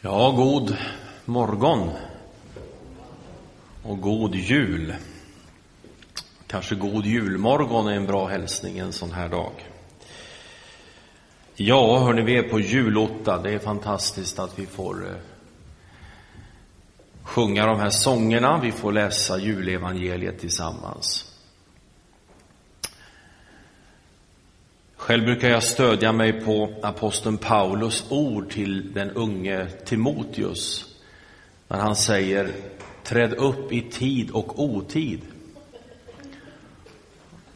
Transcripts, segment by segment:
Ja, god morgon och god jul. Kanske god julmorgon är en bra hälsning en sån här dag. Ja, hörni, vi är på julotta. Det är fantastiskt att vi får eh, sjunga de här sångerna. Vi får läsa julevangeliet tillsammans. Själv brukar jag stödja mig på aposteln Paulus ord till den unge Timoteus. När han säger träd upp i tid och otid.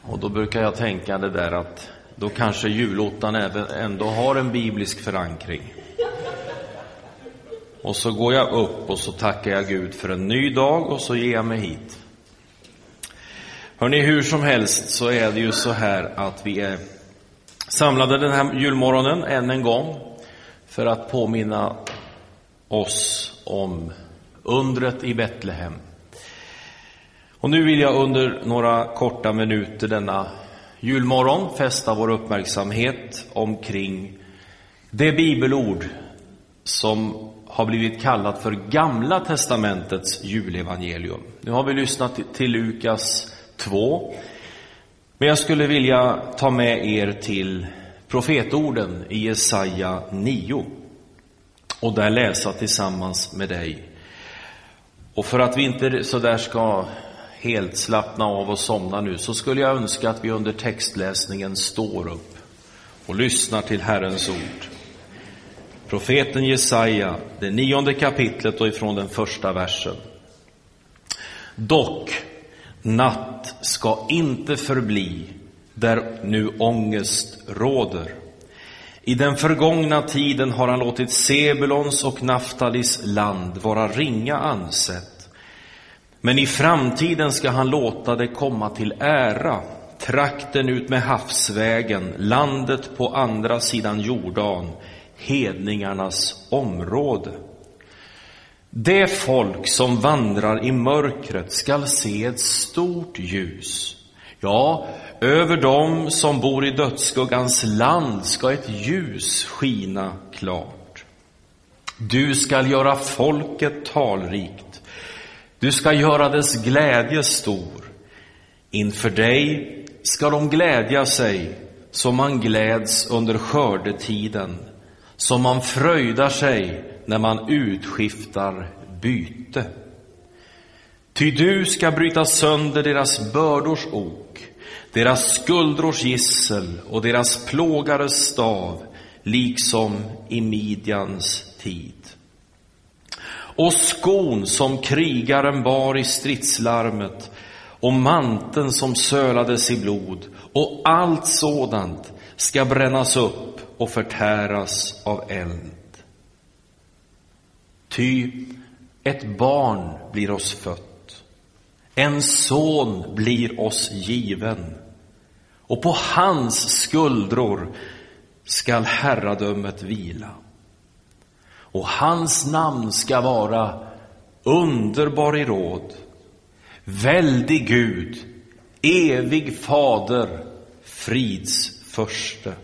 Och då brukar jag tänka det där att då kanske julottan ändå har en biblisk förankring. Och så går jag upp och så tackar jag Gud för en ny dag och så ger jag mig hit. Hörni, hur som helst så är det ju så här att vi är samlade den här julmorgonen än en gång för att påminna oss om undret i Betlehem. Och nu vill jag under några korta minuter denna julmorgon fästa vår uppmärksamhet omkring det bibelord som har blivit kallat för Gamla testamentets julevangelium. Nu har vi lyssnat till Lukas 2 men jag skulle vilja ta med er till profetorden i Jesaja 9 och där läsa tillsammans med dig. Och för att vi inte så där ska helt slappna av och somna nu så skulle jag önska att vi under textläsningen står upp och lyssnar till Herrens ord. Profeten Jesaja, det nionde kapitlet och ifrån den första versen. Dock Natt ska inte förbli där nu ångest råder. I den förgångna tiden har han låtit Sebulons och Naftalis land vara ringa ansett. Men i framtiden ska han låta det komma till ära, trakten ut med havsvägen, landet på andra sidan Jordan, hedningarnas område. Det folk som vandrar i mörkret skall se ett stort ljus. Ja, över dem som bor i dödsskuggans land ska ett ljus skina klart. Du skall göra folket talrikt. Du ska göra dess glädje stor. Inför dig ska de glädja sig som man gläds under skördetiden, som man fröjdar sig när man utskiftar byte. Ty du ska bryta sönder deras bördors ok, deras skuldrors gissel och deras plågares stav, liksom i Midjans tid. Och skon som krigaren bar i stridslarmet och manteln som sölades i blod och allt sådant ska brännas upp och förtäras av eld. Ty ett barn blir oss fött, en son blir oss given och på hans skuldror skall herradömet vila. Och hans namn ska vara underbar i råd, väldig Gud, evig fader, frids förste.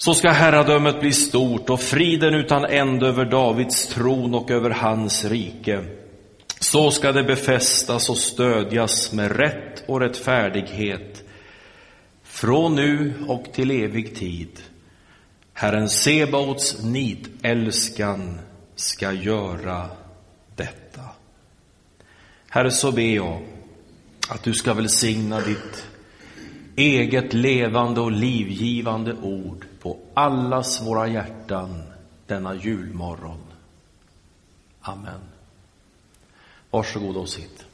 Så ska herradömet bli stort och friden utan ände över Davids tron och över hans rike. Så ska det befästas och stödjas med rätt och rättfärdighet från nu och till evig tid. Herren Sebaots nitälskan ska göra detta. Herre, så ber jag att du ska välsigna ditt eget levande och livgivande ord på allas våra hjärtan denna julmorgon. Amen. Varsågod och sitt.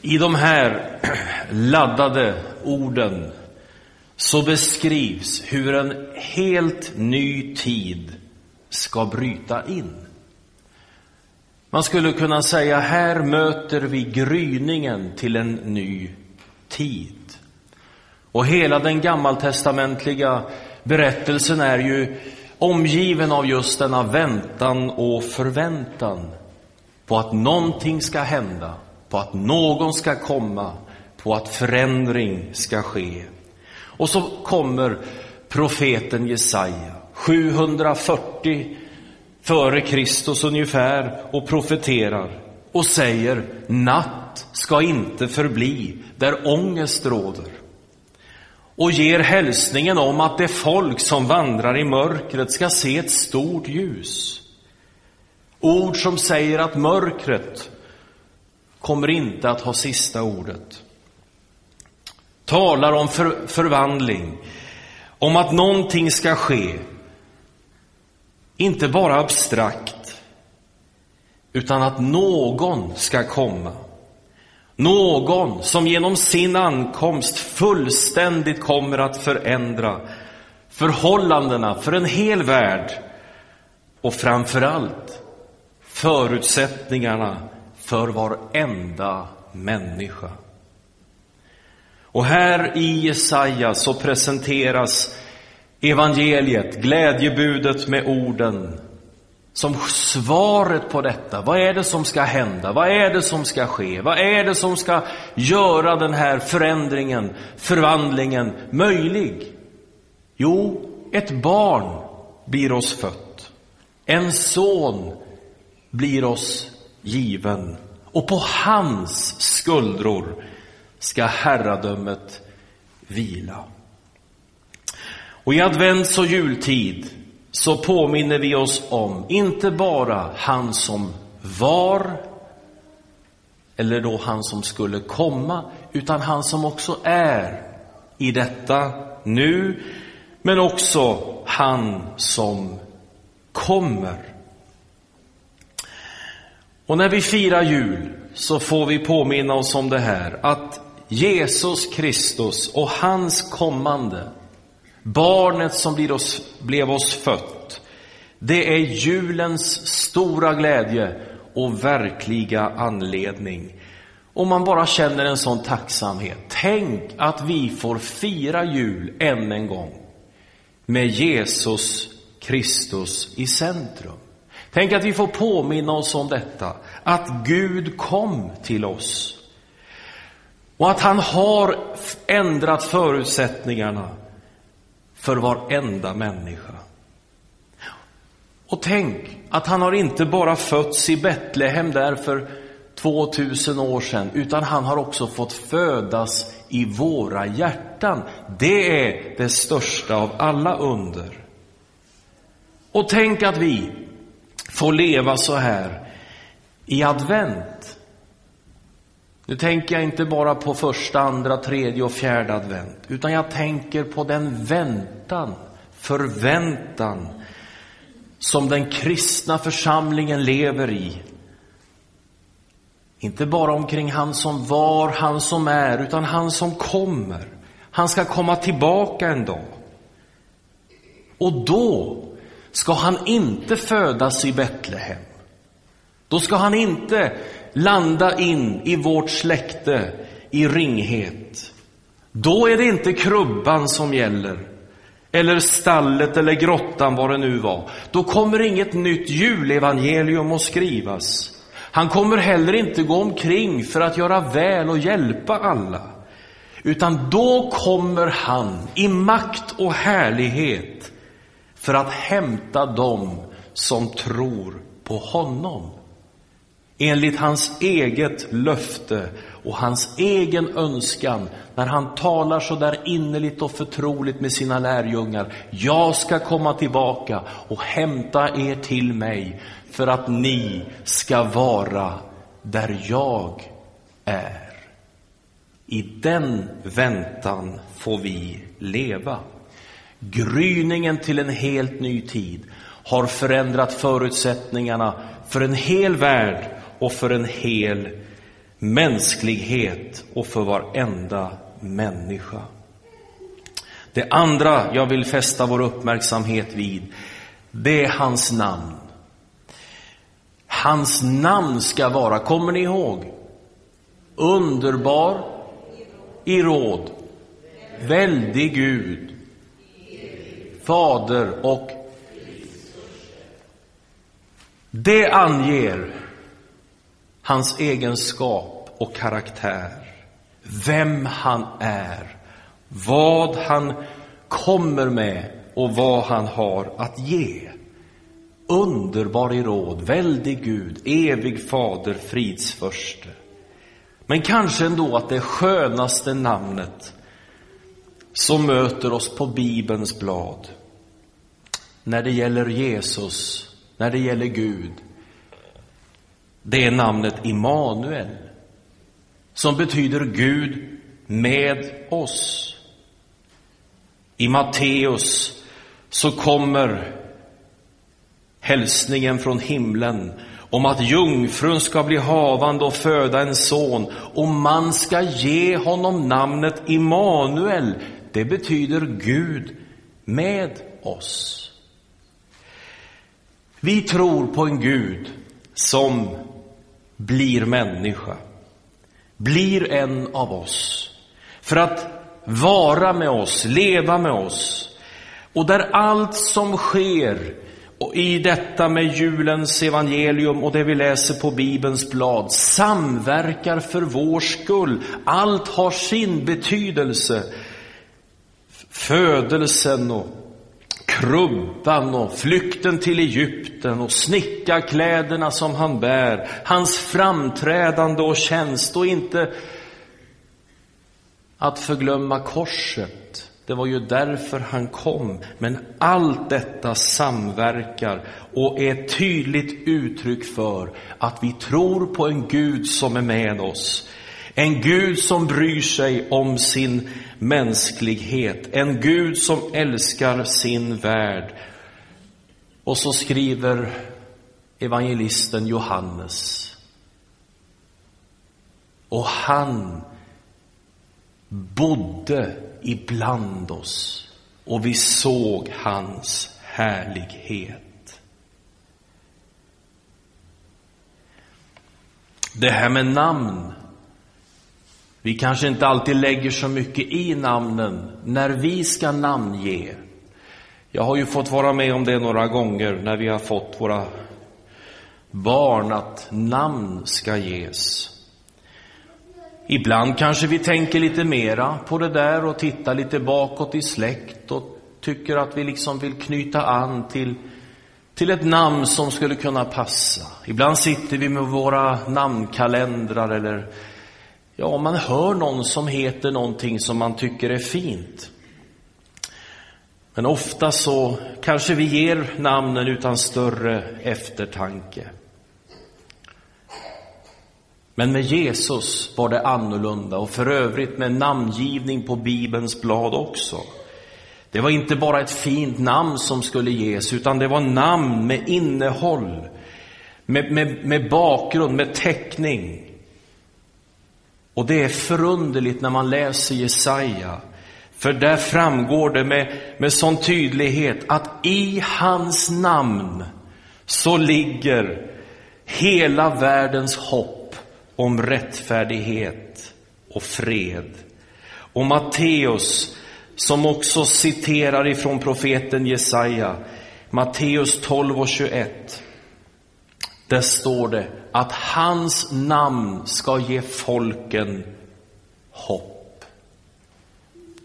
I de här laddade orden så beskrivs hur en helt ny tid ska bryta in. Man skulle kunna säga, här möter vi gryningen till en ny tid. Och hela den gammaltestamentliga berättelsen är ju omgiven av just denna väntan och förväntan på att någonting ska hända, på att någon ska komma, på att förändring ska ske. Och så kommer profeten Jesaja, 740 före Kristus ungefär, och profeterar och säger natt ska inte förbli där ångest råder och ger hälsningen om att det folk som vandrar i mörkret ska se ett stort ljus. Ord som säger att mörkret kommer inte att ha sista ordet. Talar om för, förvandling, om att någonting ska ske. Inte bara abstrakt, utan att någon ska komma. Någon som genom sin ankomst fullständigt kommer att förändra förhållandena för en hel värld och framför allt förutsättningarna för varenda människa. Och här i Jesaja så presenteras evangeliet, glädjebudet med orden som svaret på detta. Vad är det som ska hända? Vad är det som ska ske? Vad är det som ska göra den här förändringen, förvandlingen möjlig? Jo, ett barn blir oss fött. En son blir oss given. Och på hans skuldror ska herradömet vila. Och i advents och jultid så påminner vi oss om inte bara han som var eller då han som skulle komma, utan han som också är i detta nu, men också han som kommer. Och när vi firar jul så får vi påminna oss om det här, att Jesus Kristus och hans kommande Barnet som blir oss, blev oss fött, det är julens stora glädje och verkliga anledning. Och man bara känner en sån tacksamhet. Tänk att vi får fira jul än en gång med Jesus Kristus i centrum. Tänk att vi får påminna oss om detta, att Gud kom till oss och att han har ändrat förutsättningarna för varenda människa. Och tänk att han har inte bara fötts i Betlehem där för 2000 år sedan, utan han har också fått födas i våra hjärtan. Det är det största av alla under. Och tänk att vi får leva så här i advent. Nu tänker jag inte bara på första, andra, tredje och fjärde advent, utan jag tänker på den väntan, förväntan som den kristna församlingen lever i. Inte bara omkring han som var, han som är, utan han som kommer. Han ska komma tillbaka en dag. Och då ska han inte födas i Betlehem. Då ska han inte landa in i vårt släkte i ringhet. Då är det inte krubban som gäller, eller stallet eller grottan, vad det nu var. Då kommer inget nytt julevangelium att skrivas. Han kommer heller inte gå omkring för att göra väl och hjälpa alla. Utan då kommer han i makt och härlighet för att hämta dem som tror på honom enligt hans eget löfte och hans egen önskan när han talar så där innerligt och förtroligt med sina lärjungar. Jag ska komma tillbaka och hämta er till mig för att ni ska vara där jag är. I den väntan får vi leva. Gryningen till en helt ny tid har förändrat förutsättningarna för en hel värld och för en hel mänsklighet och för varenda människa. Det andra jag vill fästa vår uppmärksamhet vid, det är hans namn. Hans namn ska vara, kommer ni ihåg? Underbar i råd, väldig Gud, Fader och det anger hans egenskap och karaktär, vem han är, vad han kommer med och vad han har att ge. Underbar i råd, väldig Gud, evig fader, fridsförste. Men kanske ändå att det skönaste namnet som möter oss på Bibelns blad när det gäller Jesus, när det gäller Gud, det är namnet Immanuel, som betyder Gud med oss. I Matteus så kommer hälsningen från himlen om att jungfrun ska bli havande och föda en son och man ska ge honom namnet Immanuel. Det betyder Gud med oss. Vi tror på en Gud som blir människa, blir en av oss, för att vara med oss, leva med oss. Och där allt som sker och i detta med julens evangelium och det vi läser på Bibelns blad samverkar för vår skull. Allt har sin betydelse. Födelsen och krubban och flykten till Egypten och snickarkläderna som han bär, hans framträdande och tjänst och inte att förglömma korset. Det var ju därför han kom. Men allt detta samverkar och är ett tydligt uttryck för att vi tror på en Gud som är med oss. En Gud som bryr sig om sin mänsklighet. En Gud som älskar sin värld. Och så skriver evangelisten Johannes. Och han bodde ibland oss och vi såg hans härlighet. Det här med namn. Vi kanske inte alltid lägger så mycket i namnen när vi ska namnge. Jag har ju fått vara med om det några gånger när vi har fått våra barn att namn ska ges. Ibland kanske vi tänker lite mera på det där och tittar lite bakåt i släkt och tycker att vi liksom vill knyta an till, till ett namn som skulle kunna passa. Ibland sitter vi med våra namnkalendrar eller ja, man hör någon som heter någonting som man tycker är fint. Men ofta så kanske vi ger namnen utan större eftertanke. Men med Jesus var det annorlunda och för övrigt med namngivning på Bibelns blad också. Det var inte bara ett fint namn som skulle ges, utan det var namn med innehåll, med, med, med bakgrund, med täckning. Och det är förunderligt när man läser Jesaja, för där framgår det med, med sån tydlighet att i hans namn så ligger hela världens hopp om rättfärdighet och fred. Och Matteus, som också citerar ifrån profeten Jesaja, Matteus 12 och 21. Där står det att hans namn ska ge folken hopp.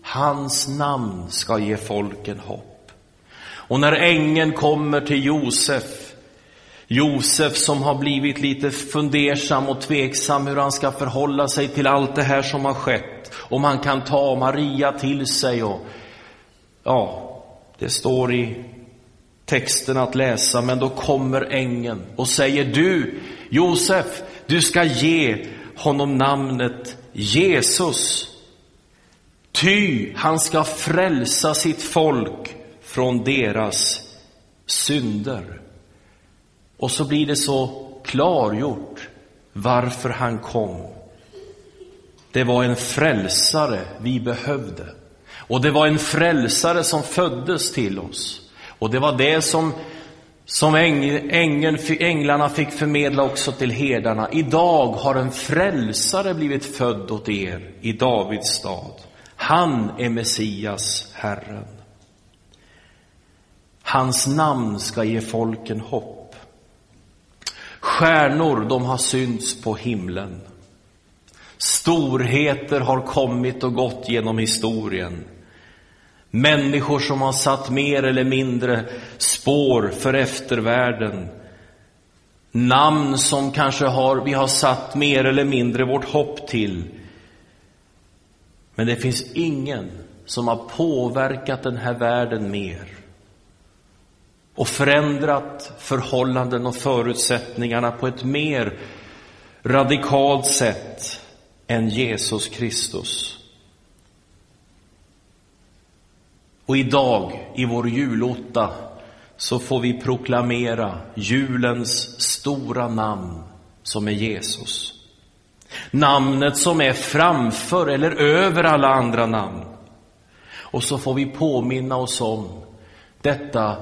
Hans namn ska ge folken hopp. Och när ängeln kommer till Josef Josef som har blivit lite fundersam och tveksam hur han ska förhålla sig till allt det här som har skett. Om han kan ta Maria till sig och ja, det står i texten att läsa, men då kommer ängeln och säger du, Josef, du ska ge honom namnet Jesus. Ty han ska frälsa sitt folk från deras synder. Och så blir det så klargjort varför han kom. Det var en frälsare vi behövde. Och det var en frälsare som föddes till oss. Och det var det som, som ängeln, änglarna fick förmedla också till herdarna. Idag har en frälsare blivit född åt er i Davids stad. Han är Messias, Herren. Hans namn ska ge folken hopp. Stjärnor, de har synts på himlen. Storheter har kommit och gått genom historien. Människor som har satt mer eller mindre spår för eftervärlden. Namn som kanske har, vi har satt mer eller mindre vårt hopp till. Men det finns ingen som har påverkat den här världen mer och förändrat förhållanden och förutsättningarna på ett mer radikalt sätt än Jesus Kristus. Och idag, i vår julotta, så får vi proklamera julens stora namn som är Jesus. Namnet som är framför eller över alla andra namn. Och så får vi påminna oss om detta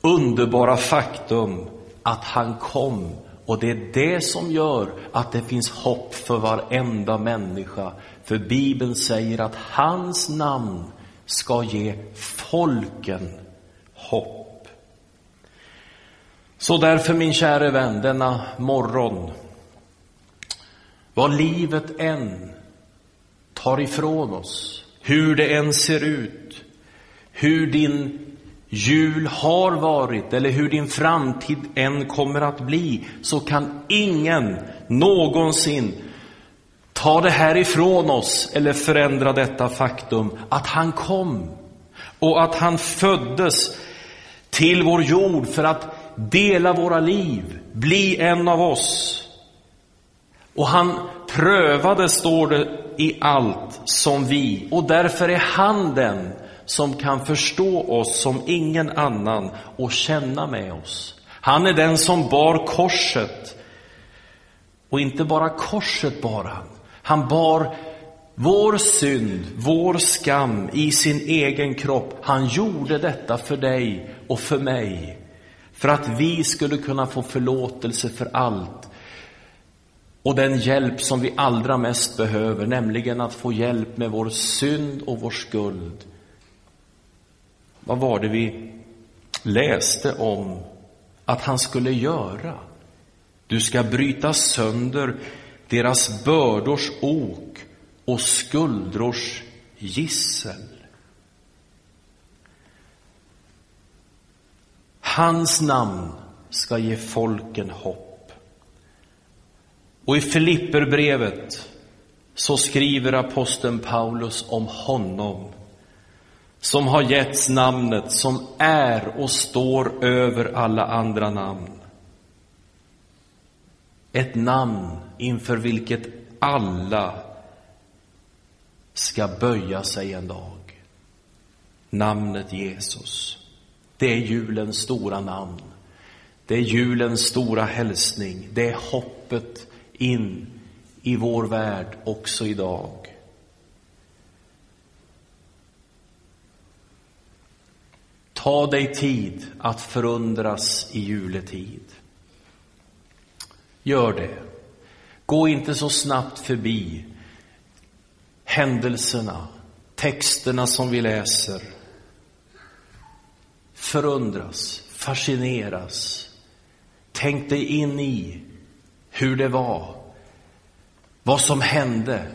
underbara faktum att han kom och det är det som gör att det finns hopp för varenda människa. För Bibeln säger att hans namn ska ge folken hopp. Så därför min käre vän, denna morgon, vad livet än tar ifrån oss, hur det än ser ut, hur din jul har varit eller hur din framtid än kommer att bli, så kan ingen någonsin ta det här ifrån oss eller förändra detta faktum att han kom och att han föddes till vår jord för att dela våra liv, bli en av oss. Och han prövade, står det, i allt som vi och därför är han den som kan förstå oss som ingen annan och känna med oss. Han är den som bar korset. Och inte bara korset bar han. Han bar vår synd, vår skam i sin egen kropp. Han gjorde detta för dig och för mig. För att vi skulle kunna få förlåtelse för allt. Och den hjälp som vi allra mest behöver, nämligen att få hjälp med vår synd och vår skuld. Vad var det vi läste om att han skulle göra? Du ska bryta sönder deras bördors ok och skuldrors gissel. Hans namn ska ge folken hopp. Och i Filipperbrevet så skriver aposteln Paulus om honom som har getts namnet som är och står över alla andra namn. Ett namn inför vilket alla ska böja sig en dag. Namnet Jesus. Det är julens stora namn. Det är julens stora hälsning. Det är hoppet in i vår värld också idag. Ta dig tid att förundras i juletid. Gör det. Gå inte så snabbt förbi händelserna, texterna som vi läser. Förundras, fascineras. Tänk dig in i hur det var, vad som hände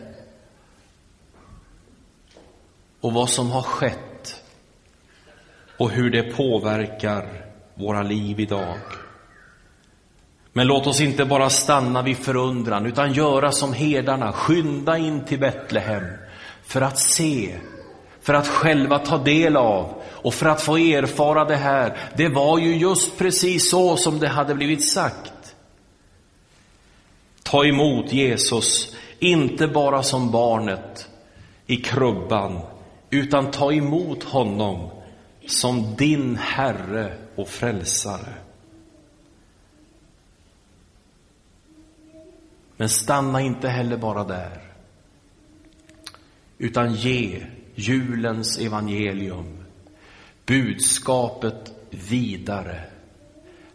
och vad som har skett och hur det påverkar våra liv idag. Men låt oss inte bara stanna vid förundran, utan göra som herdarna, skynda in till Betlehem för att se, för att själva ta del av och för att få erfara det här. Det var ju just precis så som det hade blivit sagt. Ta emot Jesus, inte bara som barnet i krubban, utan ta emot honom som din Herre och Frälsare. Men stanna inte heller bara där, utan ge julens evangelium, budskapet vidare.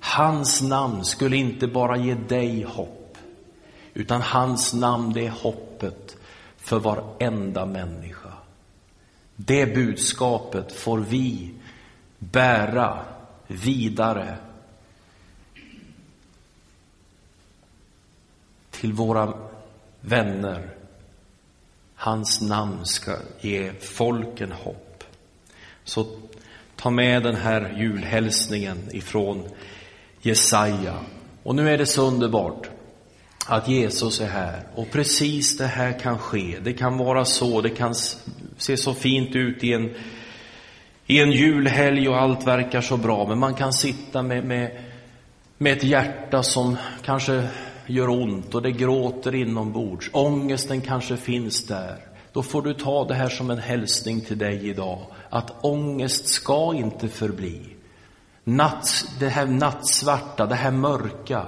Hans namn skulle inte bara ge dig hopp, utan hans namn det är hoppet för varenda människa. Det budskapet får vi bära vidare till våra vänner, Hans namn ska ge folken hopp. Så ta med den här julhälsningen ifrån Jesaja. Och nu är det så underbart att Jesus är här och precis det här kan ske. Det kan vara så, det kan se så fint ut i en, i en julhelg och allt verkar så bra, men man kan sitta med, med, med ett hjärta som kanske gör ont och det gråter inombords. Ångesten kanske finns där. Då får du ta det här som en hälsning till dig idag, att ångest ska inte förbli. Natt, det här nattsvarta, det här mörka,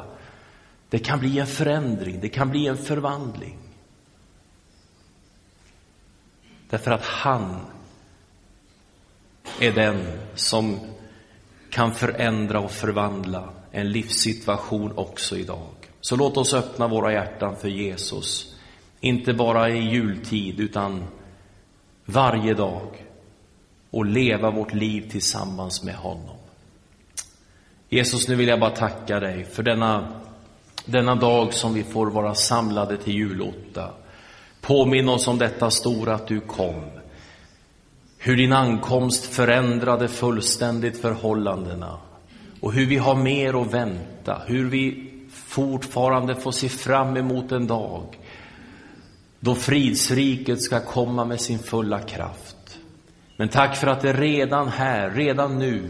det kan bli en förändring, det kan bli en förvandling. Därför att han är den som kan förändra och förvandla en livssituation också idag. Så låt oss öppna våra hjärtan för Jesus, inte bara i jultid utan varje dag och leva vårt liv tillsammans med honom. Jesus, nu vill jag bara tacka dig för denna, denna dag som vi får vara samlade till julotta. Påminn oss om detta stora att du kom. Hur din ankomst förändrade fullständigt förhållandena och hur vi har mer att vänta, hur vi fortfarande får se fram emot en dag då fridsriket ska komma med sin fulla kraft. Men tack för att det redan här, redan nu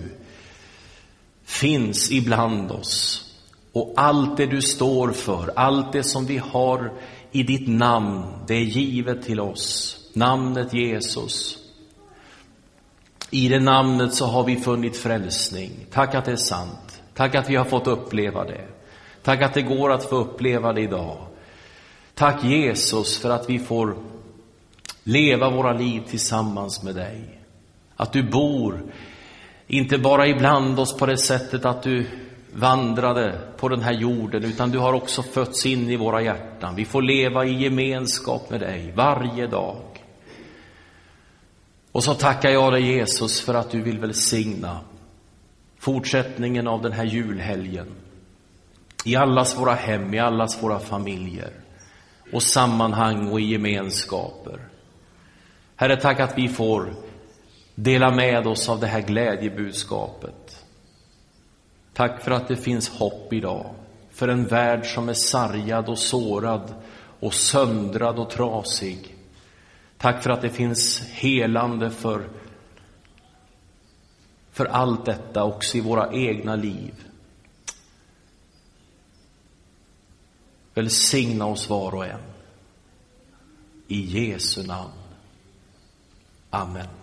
finns ibland oss. Och allt det du står för, allt det som vi har i ditt namn, det är givet till oss. Namnet Jesus. I det namnet så har vi funnit frälsning. Tack att det är sant. Tack att vi har fått uppleva det. Tack att det går att få uppleva det idag. Tack Jesus för att vi får leva våra liv tillsammans med dig. Att du bor, inte bara ibland oss på det sättet att du vandrade på den här jorden, utan du har också fötts in i våra hjärtan. Vi får leva i gemenskap med dig varje dag. Och så tackar jag dig Jesus för att du vill välsigna fortsättningen av den här julhelgen i allas våra hem, i allas våra familjer och sammanhang och i gemenskaper. Herre, tack att vi får dela med oss av det här glädjebudskapet. Tack för att det finns hopp idag för en värld som är sargad och sårad och söndrad och trasig. Tack för att det finns helande för, för allt detta också i våra egna liv. Välsigna oss var och en. I Jesu namn. Amen.